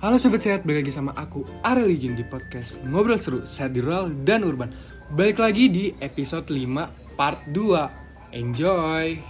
Halo Sobat Sehat, balik lagi sama aku, Ariel Ijin di podcast Ngobrol Seru, Sehat di Rural dan Urban Balik lagi di episode 5 part 2 Enjoy!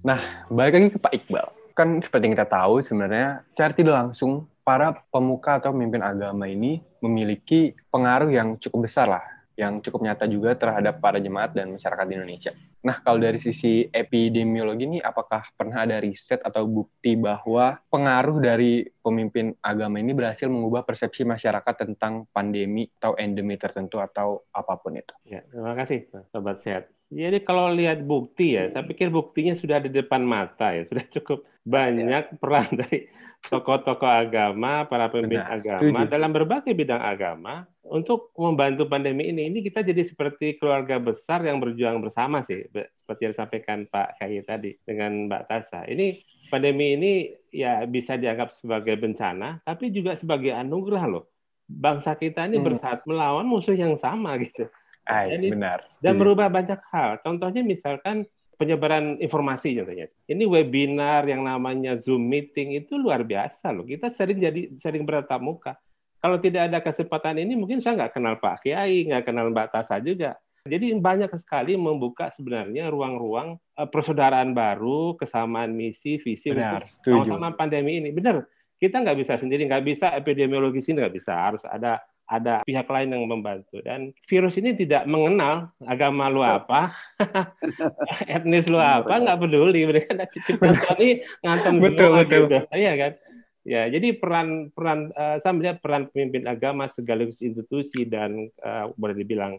Nah, balik lagi ke Pak Iqbal. Kan seperti yang kita tahu sebenarnya secara tidak langsung para pemuka atau pemimpin agama ini memiliki pengaruh yang cukup besar lah yang cukup nyata juga terhadap para jemaat dan masyarakat di Indonesia. Nah, kalau dari sisi epidemiologi ini, apakah pernah ada riset atau bukti bahwa pengaruh dari pemimpin agama ini berhasil mengubah persepsi masyarakat tentang pandemi atau endemi tertentu atau apa pun itu? Ya, terima kasih, Sobat Sehat. Jadi kalau lihat bukti ya, saya pikir buktinya sudah di depan mata ya, sudah cukup banyak peran dari tokoh-tokoh agama, para pemimpin Benar, agama setuju. dalam berbagai bidang agama untuk membantu pandemi ini. Ini kita jadi seperti keluarga besar yang berjuang bersama sih, seperti yang disampaikan Pak Kay tadi dengan Mbak Tasa. Ini pandemi ini ya bisa dianggap sebagai bencana, tapi juga sebagai anugerah loh. Bangsa kita ini hmm. bersatu melawan musuh yang sama gitu. Ay, dan, benar. Dan merubah banyak hal. Contohnya misalkan penyebaran informasi contohnya. Ini webinar yang namanya Zoom meeting itu luar biasa loh. Kita sering jadi sering bertatap muka. Kalau tidak ada kesempatan ini mungkin saya nggak kenal Pak Kiai, nggak kenal Mbak Tasa juga. Jadi banyak sekali membuka sebenarnya ruang-ruang uh, persaudaraan baru, kesamaan misi, visi Benar, untuk sama-sama pandemi ini. Benar, kita nggak bisa sendiri, nggak bisa epidemiologis ini nggak bisa, harus ada ada pihak lain yang membantu. Dan virus ini tidak mengenal agama lu apa etnis lu apa nggak peduli. Mereka ada ciptaan ini ngantem betul semua betul. gitu. iya kan? Ya jadi peran peran uh, saya melihat peran pemimpin agama sekaligus institusi dan uh, boleh dibilang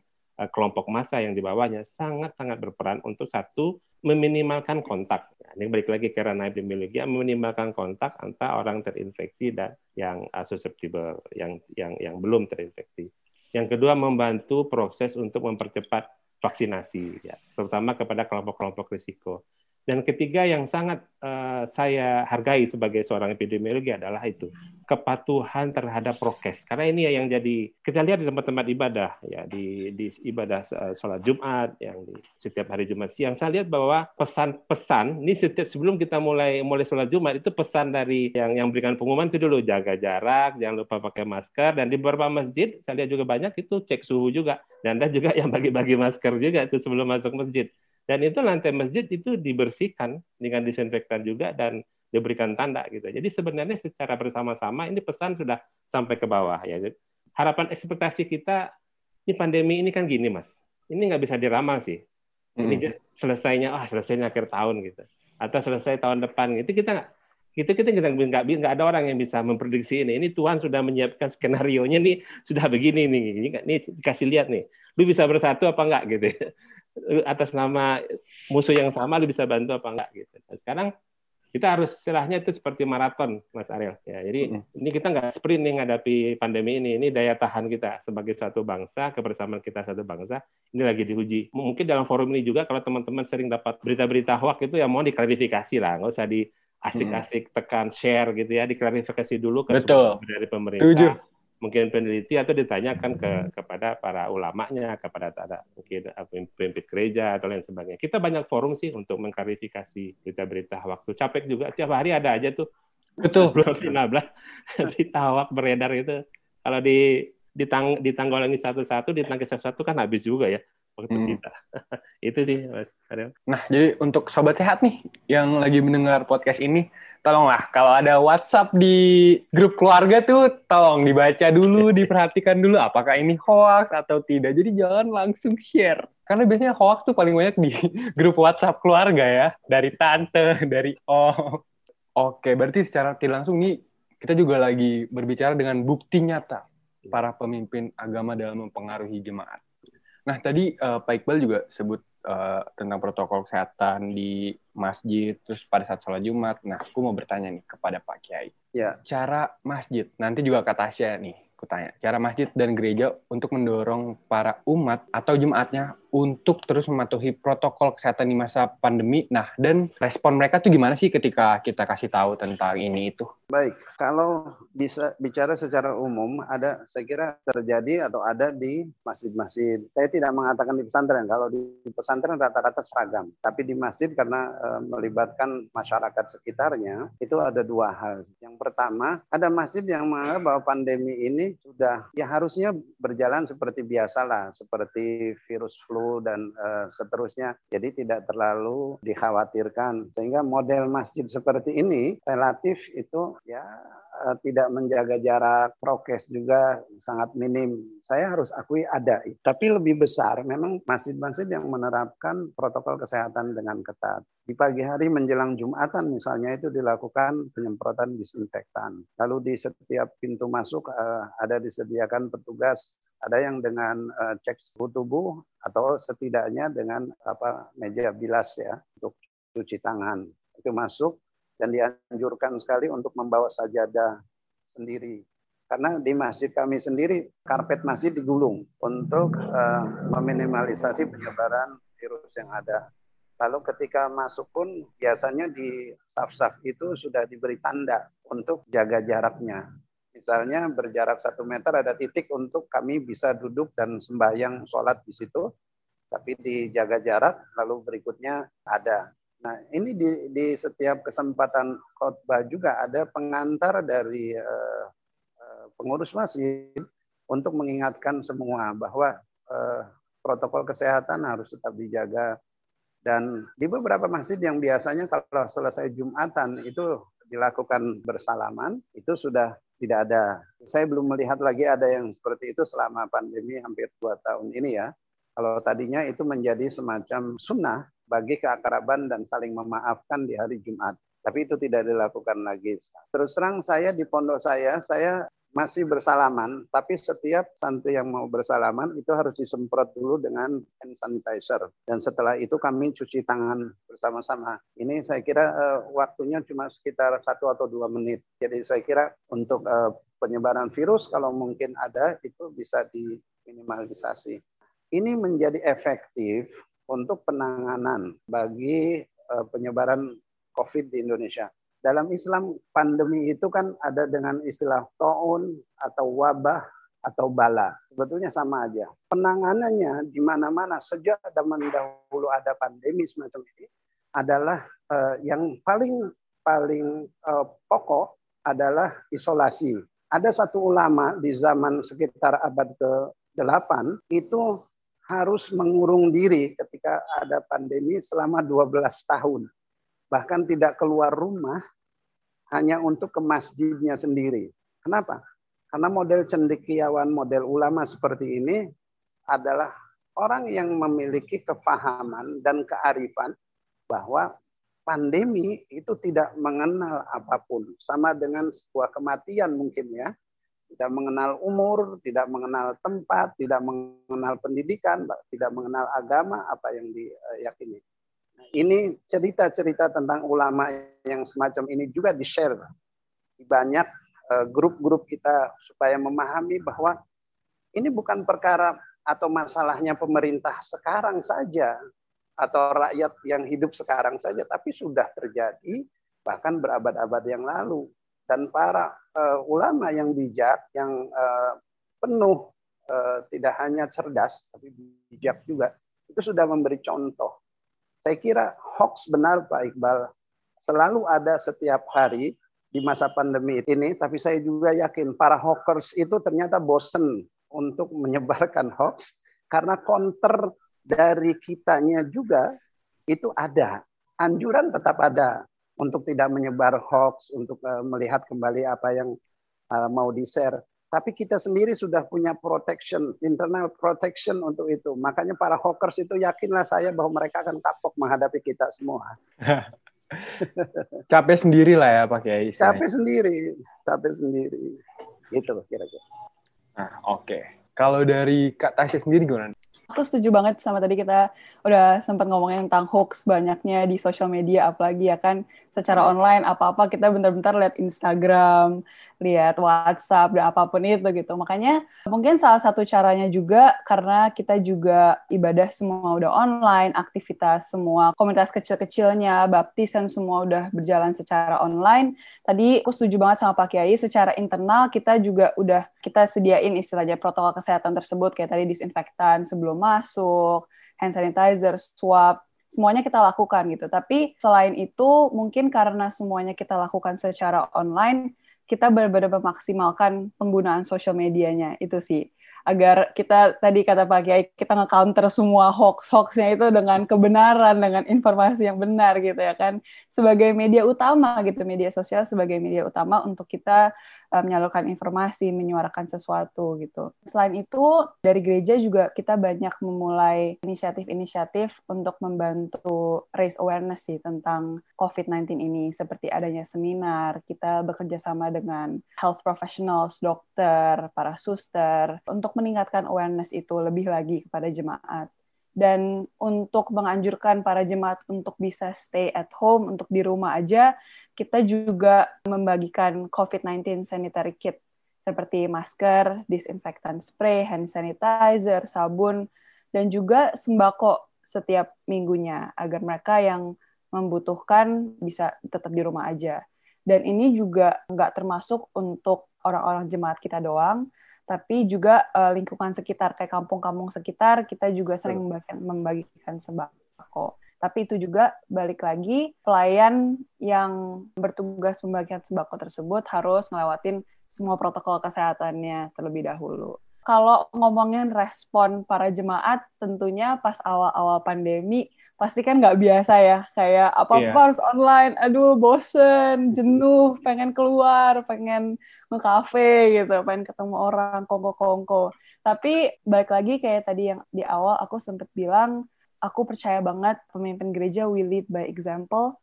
kelompok massa yang di bawahnya sangat sangat berperan untuk satu meminimalkan kontak. Nah, ini balik lagi ke ranah epidemiologi, meminimalkan kontak antara orang terinfeksi dan yang susceptible, yang yang yang belum terinfeksi. Yang kedua membantu proses untuk mempercepat vaksinasi, ya, terutama kepada kelompok-kelompok risiko. Dan ketiga yang sangat uh, saya hargai sebagai seorang epidemiologi adalah itu kepatuhan terhadap prokes. Karena ini ya yang jadi kita lihat di tempat-tempat ibadah ya di di ibadah uh, sholat Jumat yang di setiap hari Jumat siang saya lihat bahwa pesan-pesan ini setiap sebelum kita mulai mulai sholat Jumat itu pesan dari yang yang berikan pengumuman itu dulu jaga jarak, jangan lupa pakai masker dan di beberapa masjid saya lihat juga banyak itu cek suhu juga dan ada juga yang bagi-bagi masker juga itu sebelum masuk masjid. Dan itu lantai masjid itu dibersihkan dengan disinfektan juga dan diberikan tanda gitu. Jadi sebenarnya secara bersama-sama ini pesan sudah sampai ke bawah ya. Harapan ekspektasi kita ini pandemi ini kan gini mas, ini nggak bisa diramal sih. Ini hmm. selesainya, ah oh, selesainya akhir tahun gitu, atau selesai tahun depan gitu kita nggak kita kita nggak nggak nggak ada orang yang bisa memprediksi ini. Ini Tuhan sudah menyiapkan skenario nya nih sudah begini nih. Ini, ini dikasih lihat nih. Lu bisa bersatu apa enggak gitu. Atas nama musuh yang sama lu bisa bantu apa enggak gitu. Nah, sekarang kita harus istilahnya itu seperti maraton, Mas Ariel. Ya, jadi hmm. ini kita nggak sprint nih ngadapi pandemi ini. Ini daya tahan kita sebagai suatu bangsa, kebersamaan kita satu bangsa, ini lagi diuji. Mungkin dalam forum ini juga kalau teman-teman sering dapat berita-berita hoax itu ya mau diklarifikasi lah, nggak usah di asik-asik tekan share gitu ya, diklarifikasi dulu ke Betul. dari pemerintah. Tujuh mungkin peneliti atau ditanyakan ke kepada para ulamanya, kepada ada mungkin pemimpin gereja atau lain sebagainya. Kita banyak forum sih untuk mengklarifikasi berita-berita waktu capek juga tiap hari ada aja tuh. Betul. 15 berita hoax beredar itu. Kalau di ditang ditanggulangi satu-satu, ditangkis satu-satu kan habis juga ya waktu hmm. kita. itu sih Mas Nah, jadi untuk sobat sehat nih yang lagi mendengar podcast ini, tolonglah kalau ada WhatsApp di grup keluarga tuh tolong dibaca dulu, diperhatikan dulu apakah ini hoax atau tidak. Jadi jangan langsung share. Karena biasanya hoax tuh paling banyak di grup WhatsApp keluarga ya, dari tante, dari oh. Oke, berarti secara tidak langsung nih kita juga lagi berbicara dengan bukti nyata para pemimpin agama dalam mempengaruhi jemaat. Nah, tadi uh, Pak Iqbal juga sebut uh, tentang protokol kesehatan di masjid, terus pada saat sholat Jumat. Nah, aku mau bertanya nih kepada Pak Kiai. Ya. Cara masjid, nanti juga kata Tasya nih, aku tanya. Cara masjid dan gereja untuk mendorong para umat atau jemaatnya untuk terus mematuhi protokol kesehatan di masa pandemi. Nah, dan respon mereka tuh gimana sih ketika kita kasih tahu tentang ini itu? Baik, kalau bisa bicara secara umum, ada saya kira terjadi atau ada di masjid-masjid. Saya tidak mengatakan di pesantren. Kalau di pesantren rata-rata seragam, tapi di masjid karena e, melibatkan masyarakat sekitarnya itu ada dua hal. Yang pertama, ada masjid yang menganggap bahwa pandemi ini sudah ya harusnya berjalan seperti biasalah, seperti virus flu dan uh, seterusnya. Jadi tidak terlalu dikhawatirkan. Sehingga model masjid seperti ini relatif itu ya tidak menjaga jarak, prokes juga sangat minim. Saya harus akui ada. Tapi lebih besar memang masjid-masjid yang menerapkan protokol kesehatan dengan ketat. Di pagi hari menjelang Jumatan misalnya itu dilakukan penyemprotan disinfektan. Lalu di setiap pintu masuk uh, ada disediakan petugas ada yang dengan uh, cek suhu tubuh atau setidaknya dengan apa meja bilas ya untuk cuci tangan itu masuk dan dianjurkan sekali untuk membawa sajadah sendiri karena di masjid kami sendiri karpet masjid digulung untuk uh, meminimalisasi penyebaran virus yang ada. Lalu ketika masuk pun biasanya di saf-saf itu sudah diberi tanda untuk jaga jaraknya. Misalnya berjarak satu meter ada titik untuk kami bisa duduk dan sembahyang sholat di situ, tapi dijaga jarak. Lalu berikutnya ada. Nah ini di, di setiap kesempatan khotbah juga ada pengantar dari uh, pengurus masjid untuk mengingatkan semua bahwa uh, protokol kesehatan harus tetap dijaga. Dan di beberapa masjid yang biasanya kalau selesai Jumatan itu dilakukan bersalaman, itu sudah tidak ada. Saya belum melihat lagi ada yang seperti itu selama pandemi hampir dua tahun ini ya. Kalau tadinya itu menjadi semacam sunnah bagi keakraban dan saling memaafkan di hari Jumat. Tapi itu tidak dilakukan lagi. Terus terang saya di pondok saya, saya masih bersalaman, tapi setiap santri yang mau bersalaman itu harus disemprot dulu dengan hand sanitizer. Dan setelah itu kami cuci tangan bersama-sama. Ini saya kira uh, waktunya cuma sekitar satu atau dua menit. Jadi saya kira untuk uh, penyebaran virus kalau mungkin ada itu bisa diminimalisasi. Ini menjadi efektif untuk penanganan bagi uh, penyebaran COVID di Indonesia dalam Islam pandemi itu kan ada dengan istilah taun atau wabah atau bala. Sebetulnya sama aja. Penanganannya di mana-mana sejak zaman dahulu ada pandemi semacam ini adalah uh, yang paling paling uh, pokok adalah isolasi. Ada satu ulama di zaman sekitar abad ke-8 itu harus mengurung diri ketika ada pandemi selama 12 tahun. Bahkan tidak keluar rumah hanya untuk ke masjidnya sendiri. Kenapa? Karena model cendekiawan, model ulama seperti ini adalah orang yang memiliki kefahaman dan kearifan bahwa pandemi itu tidak mengenal apa pun. Sama dengan sebuah kematian mungkin ya. Tidak mengenal umur, tidak mengenal tempat, tidak mengenal pendidikan, tidak mengenal agama, apa yang diyakini ini cerita-cerita tentang ulama yang semacam ini juga di-share di banyak eh, grup-grup kita supaya memahami bahwa ini bukan perkara atau masalahnya pemerintah sekarang saja atau rakyat yang hidup sekarang saja, tapi sudah terjadi bahkan berabad-abad yang lalu. Dan para uh, ulama yang bijak, yang uh, penuh uh, tidak hanya cerdas, tapi bijak juga, itu sudah memberi contoh saya kira hoax benar Pak Iqbal. Selalu ada setiap hari di masa pandemi ini, tapi saya juga yakin para hawkers itu ternyata bosen untuk menyebarkan hoax karena counter dari kitanya juga itu ada. Anjuran tetap ada untuk tidak menyebar hoax, untuk eh, melihat kembali apa yang eh, mau di-share. Tapi kita sendiri sudah punya protection, internal protection untuk itu. Makanya para hawkers itu yakinlah saya bahwa mereka akan kapok menghadapi kita semua. capek sendiri lah ya Pak Kiai. Capek sendiri, capek sendiri. Itu kira-kira. Nah, oke. Okay. Kalau dari Kak Tasya sendiri gimana? Aku setuju banget sama tadi kita udah sempat ngomongin tentang hoax banyaknya di sosial media, apalagi ya kan secara online apa-apa kita bentar-bentar lihat Instagram, lihat WhatsApp dan apa pun itu gitu. Makanya mungkin salah satu caranya juga karena kita juga ibadah semua udah online, aktivitas semua komunitas kecil-kecilnya, baptisan semua udah berjalan secara online. Tadi aku setuju banget sama Pak Kiai, secara internal kita juga udah kita sediain istilahnya protokol kesehatan tersebut kayak tadi disinfektan sebelum masuk, hand sanitizer, swab, semuanya kita lakukan gitu. Tapi selain itu, mungkin karena semuanya kita lakukan secara online, kita benar-benar memaksimalkan penggunaan sosial medianya. Itu sih. Agar kita tadi kata Pak Kiai kita nge-counter semua hoax hoaxnya itu dengan kebenaran dengan informasi yang benar gitu ya kan. Sebagai media utama gitu media sosial sebagai media utama untuk kita menyalurkan informasi menyuarakan sesuatu gitu selain itu dari gereja juga kita banyak memulai inisiatif-inisiatif untuk membantu raise awareness sih tentang COVID-19 ini seperti adanya seminar kita bekerja sama dengan health professionals dokter para suster untuk meningkatkan awareness itu lebih lagi kepada jemaat. Dan untuk menganjurkan para jemaat untuk bisa stay at home, untuk di rumah aja, kita juga membagikan COVID-19 sanitary kit seperti masker, disinfektan spray, hand sanitizer, sabun, dan juga sembako setiap minggunya agar mereka yang membutuhkan bisa tetap di rumah aja. Dan ini juga nggak termasuk untuk orang-orang jemaat kita doang, tapi juga uh, lingkungan sekitar kayak kampung-kampung sekitar kita juga sering membagikan, membagikan sembako. Tapi itu juga balik lagi pelayan yang bertugas membagikan sembako tersebut harus ngelewatin semua protokol kesehatannya terlebih dahulu. Kalau ngomongin respon para jemaat, tentunya pas awal-awal pandemi pasti kan nggak biasa ya kayak apa apa yeah. harus online aduh bosen jenuh pengen keluar pengen nge-cafe gitu pengen ketemu orang kongko kongko tapi balik lagi kayak tadi yang di awal aku sempet bilang aku percaya banget pemimpin gereja will lead by example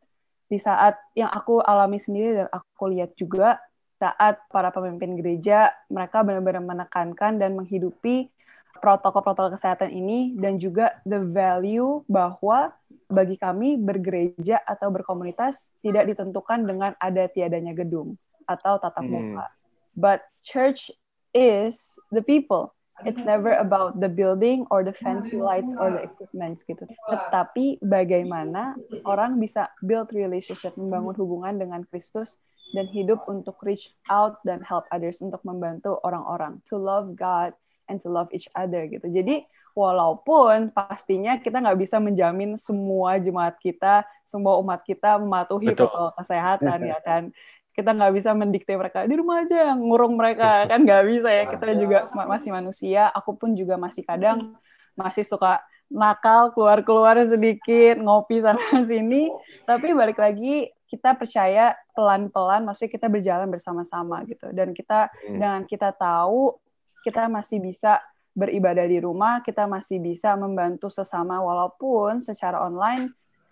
di saat yang aku alami sendiri dan aku lihat juga saat para pemimpin gereja mereka benar-benar menekankan dan menghidupi protokol-protokol kesehatan ini dan juga the value bahwa bagi kami bergereja atau berkomunitas tidak ditentukan dengan ada tiadanya gedung atau tatap hmm. muka. But church is the people. It's never about the building or the fancy lights or the equipment gitu. Tetapi bagaimana orang bisa build relationship, membangun hubungan dengan Kristus dan hidup untuk reach out dan help others untuk membantu orang-orang to love God and to love each other gitu. Jadi walaupun pastinya kita nggak bisa menjamin semua jemaat kita, semua umat kita mematuhi protokol kesehatan ya kan. Kita nggak bisa mendikte mereka di rumah aja ngurung mereka kan nggak bisa ya. Kita juga masih manusia. Aku pun juga masih kadang masih suka nakal keluar-keluar sedikit ngopi sana sini. Tapi balik lagi kita percaya pelan-pelan, maksudnya kita berjalan bersama-sama gitu. Dan kita hmm. dengan kita tahu kita masih bisa beribadah di rumah, kita masih bisa membantu sesama walaupun secara online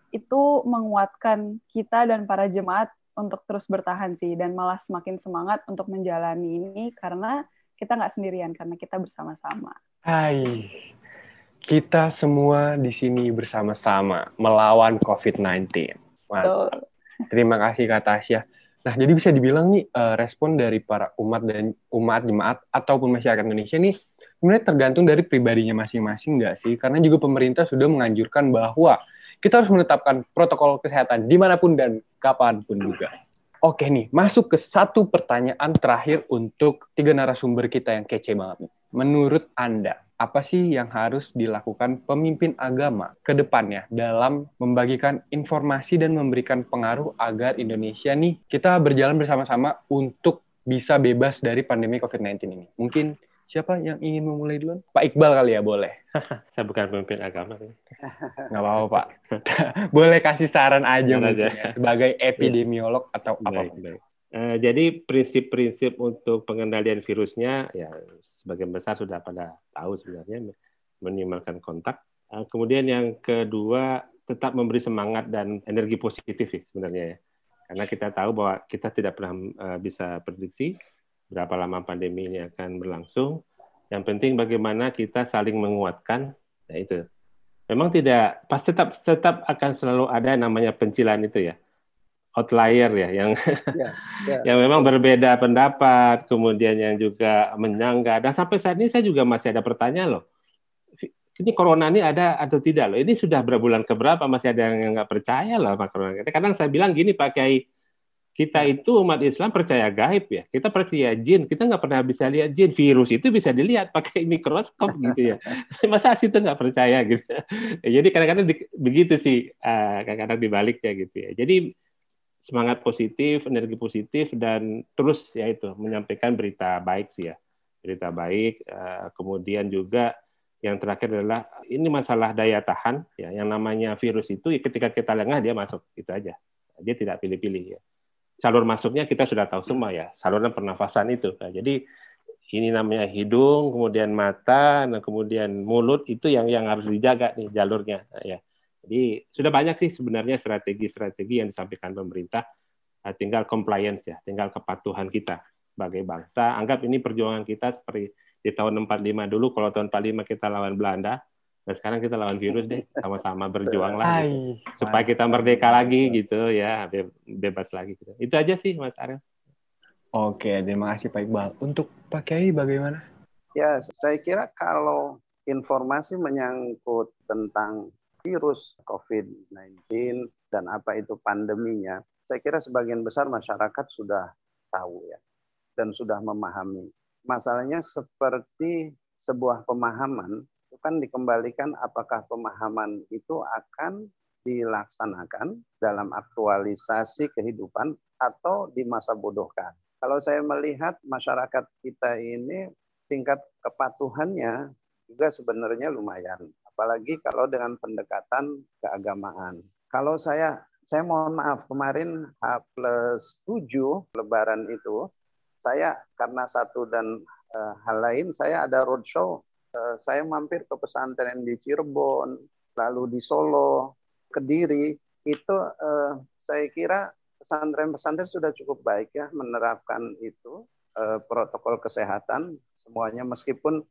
itu menguatkan kita dan para jemaat untuk terus bertahan sih dan malah semakin semangat untuk menjalani ini karena kita nggak sendirian karena kita bersama-sama. Hai, kita semua di sini bersama-sama melawan COVID-19. Terima kasih Kak Tasya. Nah, jadi bisa dibilang nih uh, respon dari para umat dan umat jemaat ataupun masyarakat Indonesia nih sebenarnya tergantung dari pribadinya masing-masing nggak sih? Karena juga pemerintah sudah menganjurkan bahwa kita harus menetapkan protokol kesehatan di mana pun dan kapan pun juga. Oke nih, masuk ke satu pertanyaan terakhir untuk tiga narasumber kita yang kece banget. Menurut Anda, apa sih yang harus dilakukan pemimpin agama ke depannya dalam membagikan informasi dan memberikan pengaruh agar Indonesia nih kita berjalan bersama-sama untuk bisa bebas dari pandemi COVID-19 ini. Mungkin siapa yang ingin memulai duluan? Pak Iqbal kali ya, boleh. Saya bukan pemimpin agama. Nggak apa-apa, Pak. boleh kasih saran aja, aja. Ya, sebagai epidemiolog atau apa. Baik, Uh, jadi prinsip-prinsip untuk pengendalian virusnya ya sebagian besar sudah pada tahu sebenarnya minimalkan kontak. Uh, kemudian yang kedua tetap memberi semangat dan energi positif ya, sebenarnya ya. Karena kita tahu bahwa kita tidak pernah uh, bisa prediksi berapa lama pandemi ini akan berlangsung. Yang penting bagaimana kita saling menguatkan. Nah itu. Memang tidak, pasti tetap tetap akan selalu ada namanya pencilan itu ya. Outlier ya yang ya, ya. yang memang berbeda pendapat kemudian yang juga menyangga. Dan sampai saat ini saya juga masih ada pertanyaan loh. Ini corona ini ada atau tidak loh? Ini sudah berbulan keberapa? Masih ada yang nggak percaya loh sama corona. Kadang saya bilang gini Pak Kiai kita itu umat Islam percaya gaib ya. Kita percaya jin. Kita nggak pernah bisa lihat jin. Virus itu bisa dilihat pakai mikroskop gitu ya. Masa sih itu nggak percaya gitu? Jadi kadang-kadang begitu sih eh, kadang-kadang dibaliknya gitu ya. Jadi semangat positif, energi positif dan terus ya itu menyampaikan berita baik sih ya. Berita baik eh, kemudian juga yang terakhir adalah ini masalah daya tahan ya. Yang namanya virus itu ya ketika kita lengah dia masuk. Itu aja. Dia tidak pilih-pilih ya. Salur masuknya kita sudah tahu semua ya, saluran pernafasan itu. Nah, jadi ini namanya hidung, kemudian mata, nah kemudian mulut itu yang yang harus dijaga nih jalurnya nah, ya. Jadi sudah banyak sih sebenarnya strategi-strategi yang disampaikan pemerintah, eh, tinggal compliance ya, tinggal kepatuhan kita sebagai bangsa. Anggap ini perjuangan kita seperti di tahun 45 dulu, kalau tahun 45 kita lawan Belanda, dan sekarang kita lawan virus deh, sama-sama berjuang lah, gitu. supaya kita merdeka lagi gitu ya, bebas lagi. Gitu. Itu aja sih Mas Ariel. Oke, terima kasih Pak Iqbal. Untuk Pak Kiai bagaimana? Ya, saya kira kalau informasi menyangkut tentang virus COVID-19 dan apa itu pandeminya, saya kira sebagian besar masyarakat sudah tahu ya dan sudah memahami. Masalahnya seperti sebuah pemahaman kan dikembalikan apakah pemahaman itu akan dilaksanakan dalam aktualisasi kehidupan atau di masa bodohkan. Kalau saya melihat masyarakat kita ini tingkat kepatuhannya juga sebenarnya lumayan apalagi kalau dengan pendekatan keagamaan. Kalau saya saya mohon maaf kemarin H plus 7 Lebaran itu saya karena satu dan uh, hal lain saya ada roadshow saya mampir ke pesantren di Cirebon lalu di Solo Kediri itu uh, saya kira pesantren-pesantren sudah cukup baik ya menerapkan itu uh, protokol kesehatan semuanya meskipun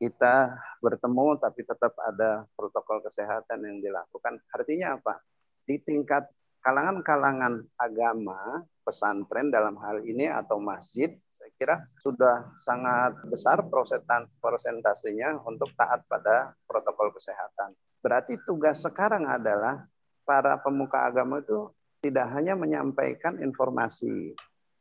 kita bertemu tapi tetap ada protokol kesehatan yang dilakukan. Artinya apa? Di tingkat kalangan-kalangan agama, pesantren dalam hal ini atau masjid, kira sudah sangat besar prosentan prosentasenya untuk taat pada protokol kesehatan. Berarti tugas sekarang adalah para pemuka agama itu tidak hanya menyampaikan informasi,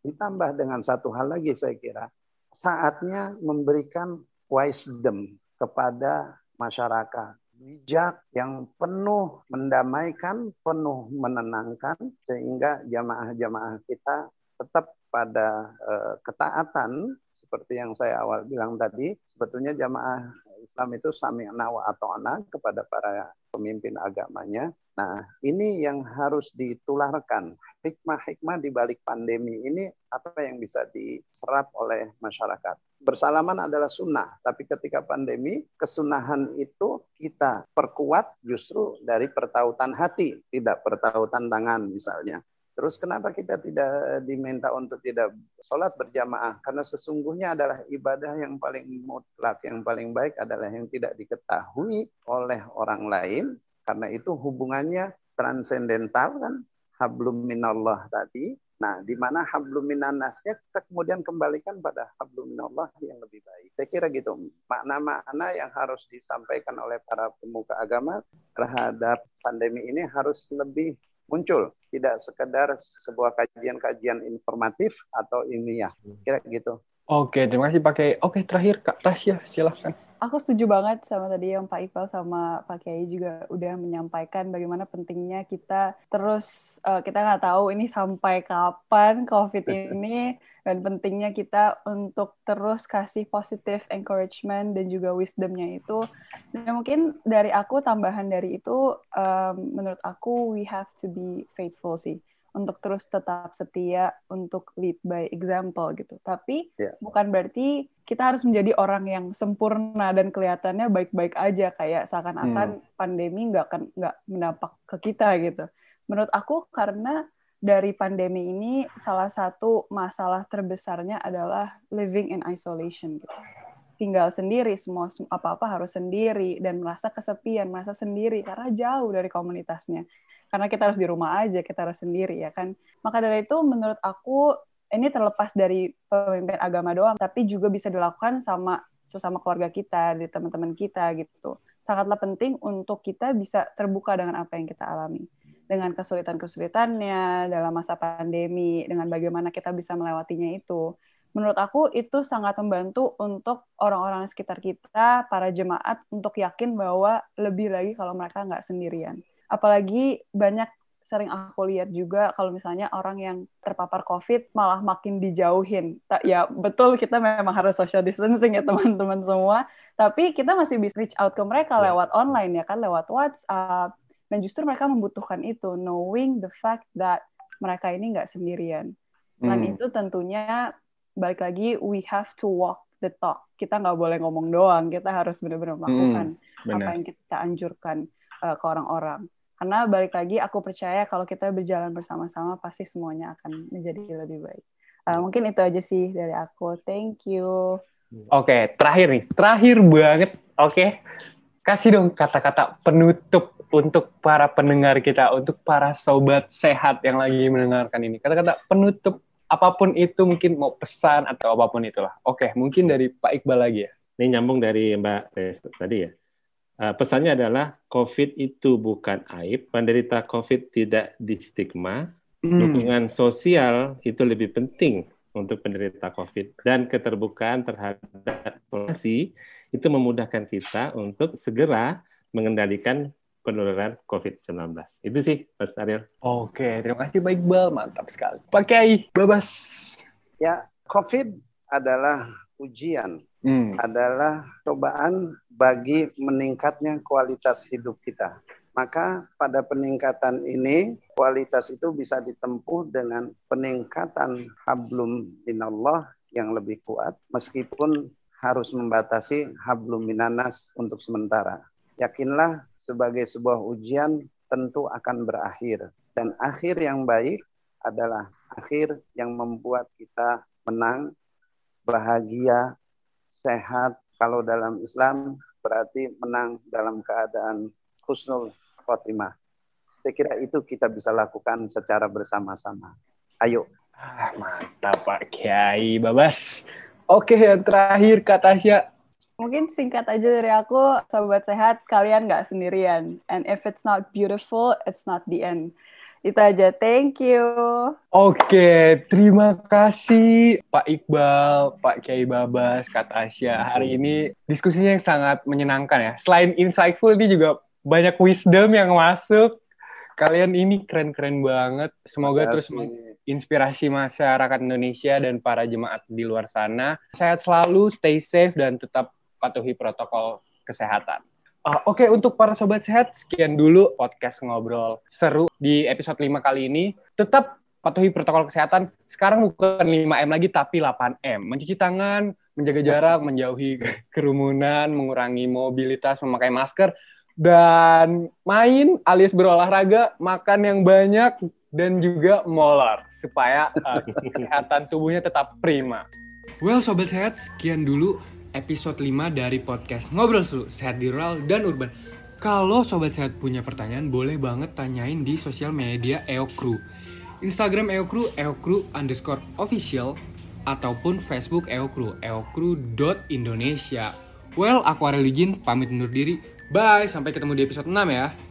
ditambah dengan satu hal lagi saya kira, saatnya memberikan wisdom kepada masyarakat. Bijak yang penuh mendamaikan, penuh menenangkan, sehingga jamaah-jamaah kita tetap pada uh, ketaatan, seperti yang saya awal bilang tadi, sebetulnya jamaah Islam itu sami'na wa ata'na kepada para pemimpin agamanya. Nah, ini yang harus ditularkan. Hikmah-hikmah di balik pandemi ini apa yang bisa diserap oleh masyarakat bersalaman adalah sunnah. Tapi ketika pandemi, kesunahan itu kita perkuat justru dari pertautan hati, tidak pertautan tangan misalnya. Terus kenapa kita tidak diminta untuk tidak sholat berjamaah? Karena sesungguhnya adalah ibadah yang paling mutlak, yang paling baik adalah yang tidak diketahui oleh orang lain. Karena itu hubungannya transendental kan, hablum minallah tadi, Nah, di mana hablum minannasnya kita kemudian kembalikan pada hablum minallah yang lebih baik. Saya kira gitu. Makna-makna yang harus disampaikan oleh para pemuka agama terhadap pandemi ini harus lebih muncul. Tidak sekedar sebuah kajian-kajian informatif atau ilmiah. Kira gitu. Oke, terima kasih pakai. Oke, terakhir Kak Tasya, silahkan aku setuju banget sama tadi yang Pak Iqbal sama Pak Kiai juga udah menyampaikan bagaimana pentingnya kita terus uh, kita nggak tahu ini sampai kapan COVID ini dan pentingnya kita untuk terus kasih positive encouragement dan juga wisdomnya itu. Dan mungkin dari aku tambahan dari itu um, menurut aku we have to be faithful sih untuk terus tetap setia untuk lead by example gitu. Tapi yeah. bukan berarti kita harus menjadi orang yang sempurna dan kelihatannya baik-baik aja kayak seakan-akan hmm. pandemi nggak akan nggak mendampak ke kita gitu. Menurut aku karena dari pandemi ini salah satu masalah terbesarnya adalah living in isolation gitu. tinggal sendiri, semua apa-apa harus sendiri dan merasa kesepian, merasa sendiri karena jauh dari komunitasnya. Karena kita harus di rumah aja, kita harus sendiri ya kan. Maka dari itu menurut aku ini terlepas dari pemimpin agama doang, tapi juga bisa dilakukan sama sesama keluarga kita, di teman-teman kita gitu. Sangatlah penting untuk kita bisa terbuka dengan apa yang kita alami dengan kesulitan-kesulitannya dalam masa pandemi, dengan bagaimana kita bisa melewatinya itu. Menurut aku itu sangat membantu untuk orang-orang sekitar kita, para jemaat, untuk yakin bahwa lebih lagi kalau mereka nggak sendirian. Apalagi banyak sering aku lihat juga kalau misalnya orang yang terpapar COVID malah makin dijauhin. Ya betul kita memang harus social distancing ya teman-teman semua, tapi kita masih bisa reach out ke mereka iya. lewat online ya kan, lewat WhatsApp, dan justru mereka membutuhkan itu knowing the fact that mereka ini nggak sendirian selain hmm. itu tentunya balik lagi we have to walk the talk kita nggak boleh ngomong doang kita harus benar-benar melakukan hmm, apa yang kita anjurkan uh, ke orang-orang karena balik lagi aku percaya kalau kita berjalan bersama-sama pasti semuanya akan menjadi lebih baik uh, mungkin itu aja sih dari aku thank you Oke, okay, terakhir nih, terakhir banget. Oke, okay. kasih dong kata-kata penutup untuk para pendengar kita, untuk para sobat sehat yang lagi mendengarkan ini. Kata-kata penutup apa pun itu mungkin mau pesan atau apa pun itulah. Oke, mungkin dari Pak Iqbal lagi ya. Ini nyambung dari Mbak Tes tadi ya. Uh, pesannya adalah COVID itu bukan aib, penderita COVID tidak distigma, hmm. dukungan sosial itu lebih penting untuk penderita COVID dan keterbukaan terhadap informasi itu memudahkan kita untuk segera mengendalikan penularan COVID-19. Itu sih, Mas Ariel. Oke, terima kasih Pak Iqbal. Mantap sekali. Pak Kiai, Babas. Ya, COVID adalah ujian, hmm. adalah cobaan bagi meningkatnya kualitas hidup kita. Maka pada peningkatan ini, kualitas itu bisa ditempuh dengan peningkatan hablum minallah yang lebih kuat, meskipun harus membatasi hablum minanas untuk sementara. Yakinlah sebagai sebuah ujian tentu akan berakhir. Dan akhir yang baik adalah akhir yang membuat kita menang, bahagia, sehat. Kalau dalam Islam berarti menang dalam keadaan husnul khotimah. Saya kira itu kita bisa lakukan secara bersama-sama. Ayo. Ah, mantap Pak Kiai Babas. Oke, yang terakhir Kak Tasya Mungkin singkat aja dari aku, sobat sehat, kalian nggak sendirian. And if it's not beautiful, it's not the end. Itu aja, thank you. Oke, terima kasih Pak Iqbal, Pak Kiai Babas, Kak Tasya. Hari ini diskusinya yang sangat menyenangkan ya. Selain insightful, ini juga banyak wisdom yang masuk. Kalian ini keren-keren banget. Semoga terus inspirasi masyarakat Indonesia dan para jemaat di luar sana. Sehat selalu, stay safe, dan tetap patuhi protokol kesehatan. Uh, Oke, okay, untuk para sobat sehat, sekian dulu podcast ngobrol seru di episode 5 kali ini. Tetap patuhi protokol kesehatan. Sekarang bukan 5M lagi, tapi 8M. Mencuci tangan, menjaga jarak, menjauhi kerumunan, mengurangi mobilitas, memakai masker, dan main alias berolahraga, makan yang banyak, dan juga molor supaya uh, kesehatan tubuhnya tetap prima. Well, sobat sehat, sekian dulu episode 5 dari podcast Ngobrol Seru Sehat di Rural dan Urban. Kalau sobat sehat punya pertanyaan, boleh banget tanyain di sosial media EOKRU. Instagram EOKRU, EOKRU underscore official, ataupun Facebook EOKRU, eokru.indonesia. Well, aku Lijin, pamit undur diri. Bye, sampai ketemu di episode 6 ya.